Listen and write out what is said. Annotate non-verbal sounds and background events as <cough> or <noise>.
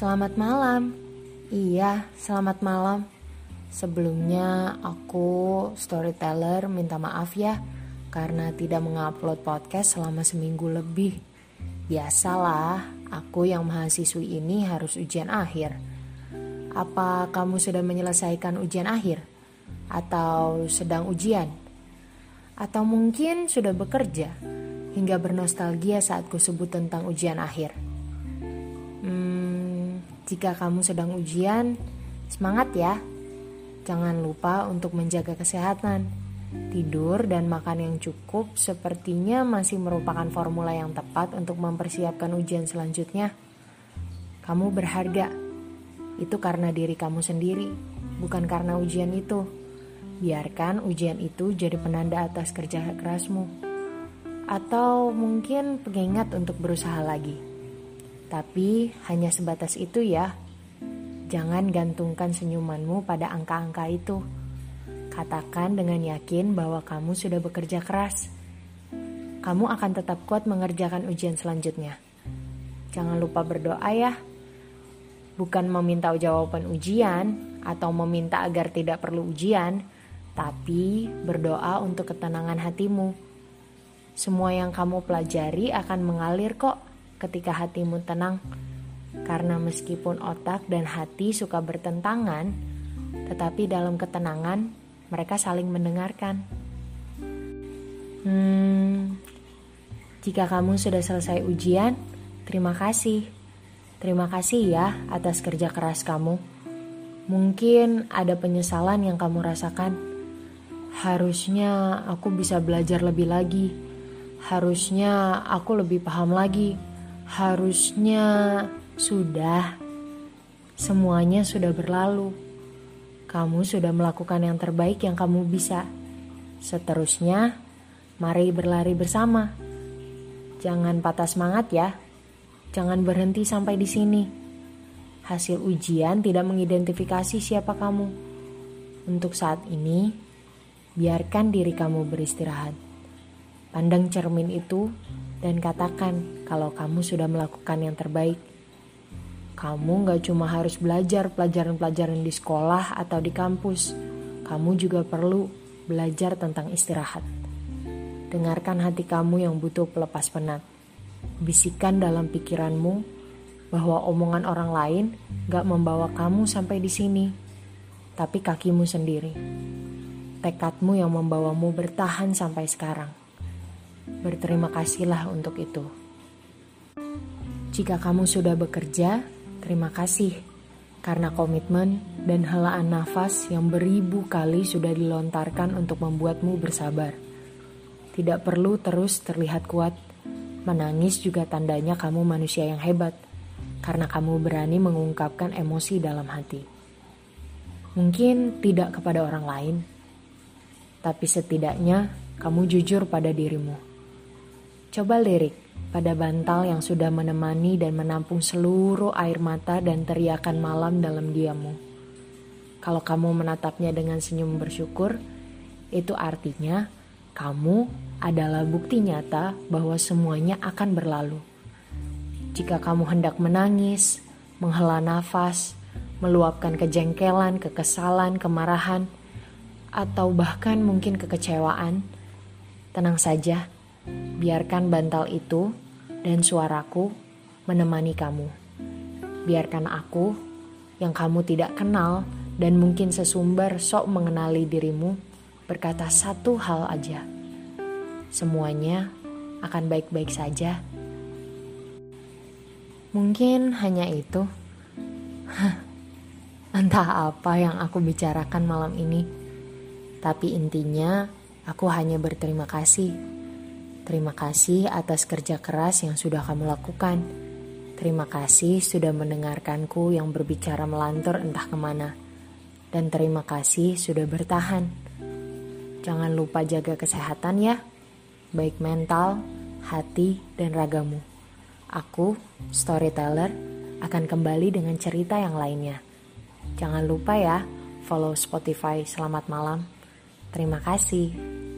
Selamat malam. Iya, selamat malam. Sebelumnya aku storyteller minta maaf ya karena tidak mengupload podcast selama seminggu lebih. Biasalah, aku yang mahasiswi ini harus ujian akhir. Apa kamu sudah menyelesaikan ujian akhir? Atau sedang ujian? Atau mungkin sudah bekerja hingga bernostalgia saat ku sebut tentang ujian akhir? Jika kamu sedang ujian, semangat ya. Jangan lupa untuk menjaga kesehatan. Tidur dan makan yang cukup sepertinya masih merupakan formula yang tepat untuk mempersiapkan ujian selanjutnya. Kamu berharga. Itu karena diri kamu sendiri, bukan karena ujian itu. Biarkan ujian itu jadi penanda atas kerja kerasmu. Atau mungkin pengingat untuk berusaha lagi. Tapi hanya sebatas itu ya. Jangan gantungkan senyumanmu pada angka-angka itu. Katakan dengan yakin bahwa kamu sudah bekerja keras. Kamu akan tetap kuat mengerjakan ujian selanjutnya. Jangan lupa berdoa ya. Bukan meminta jawaban ujian atau meminta agar tidak perlu ujian, tapi berdoa untuk ketenangan hatimu. Semua yang kamu pelajari akan mengalir kok ketika hatimu tenang. Karena meskipun otak dan hati suka bertentangan, tetapi dalam ketenangan mereka saling mendengarkan. Hmm, jika kamu sudah selesai ujian, terima kasih. Terima kasih ya atas kerja keras kamu. Mungkin ada penyesalan yang kamu rasakan. Harusnya aku bisa belajar lebih lagi. Harusnya aku lebih paham lagi Harusnya sudah, semuanya sudah berlalu. Kamu sudah melakukan yang terbaik yang kamu bisa. Seterusnya, mari berlari bersama. Jangan patah semangat ya. Jangan berhenti sampai di sini. Hasil ujian tidak mengidentifikasi siapa kamu. Untuk saat ini, biarkan diri kamu beristirahat. Pandang cermin itu dan katakan kalau kamu sudah melakukan yang terbaik. Kamu gak cuma harus belajar pelajaran-pelajaran di sekolah atau di kampus, kamu juga perlu belajar tentang istirahat. Dengarkan hati kamu yang butuh pelepas penat. Bisikan dalam pikiranmu bahwa omongan orang lain gak membawa kamu sampai di sini, tapi kakimu sendiri. Tekadmu yang membawamu bertahan sampai sekarang. Berterima kasihlah untuk itu. Jika kamu sudah bekerja, terima kasih karena komitmen dan helaan nafas yang beribu kali sudah dilontarkan untuk membuatmu bersabar. Tidak perlu terus terlihat kuat. Menangis juga tandanya kamu manusia yang hebat karena kamu berani mengungkapkan emosi dalam hati. Mungkin tidak kepada orang lain, tapi setidaknya kamu jujur pada dirimu. Coba lirik pada bantal yang sudah menemani dan menampung seluruh air mata dan teriakan malam dalam diammu. Kalau kamu menatapnya dengan senyum bersyukur, itu artinya kamu adalah bukti nyata bahwa semuanya akan berlalu. Jika kamu hendak menangis, menghela nafas, meluapkan kejengkelan, kekesalan, kemarahan, atau bahkan mungkin kekecewaan, tenang saja Biarkan bantal itu dan suaraku menemani kamu. Biarkan aku yang kamu tidak kenal dan mungkin sesumber sok mengenali dirimu berkata satu hal aja. Semuanya akan baik-baik saja. Mungkin hanya itu. <laughs> Entah apa yang aku bicarakan malam ini. Tapi intinya aku hanya berterima kasih Terima kasih atas kerja keras yang sudah kamu lakukan. Terima kasih sudah mendengarkanku yang berbicara melantur entah ke mana. Dan terima kasih sudah bertahan. Jangan lupa jaga kesehatan ya, baik mental, hati, dan ragamu. Aku, storyteller, akan kembali dengan cerita yang lainnya. Jangan lupa ya, follow Spotify Selamat Malam. Terima kasih.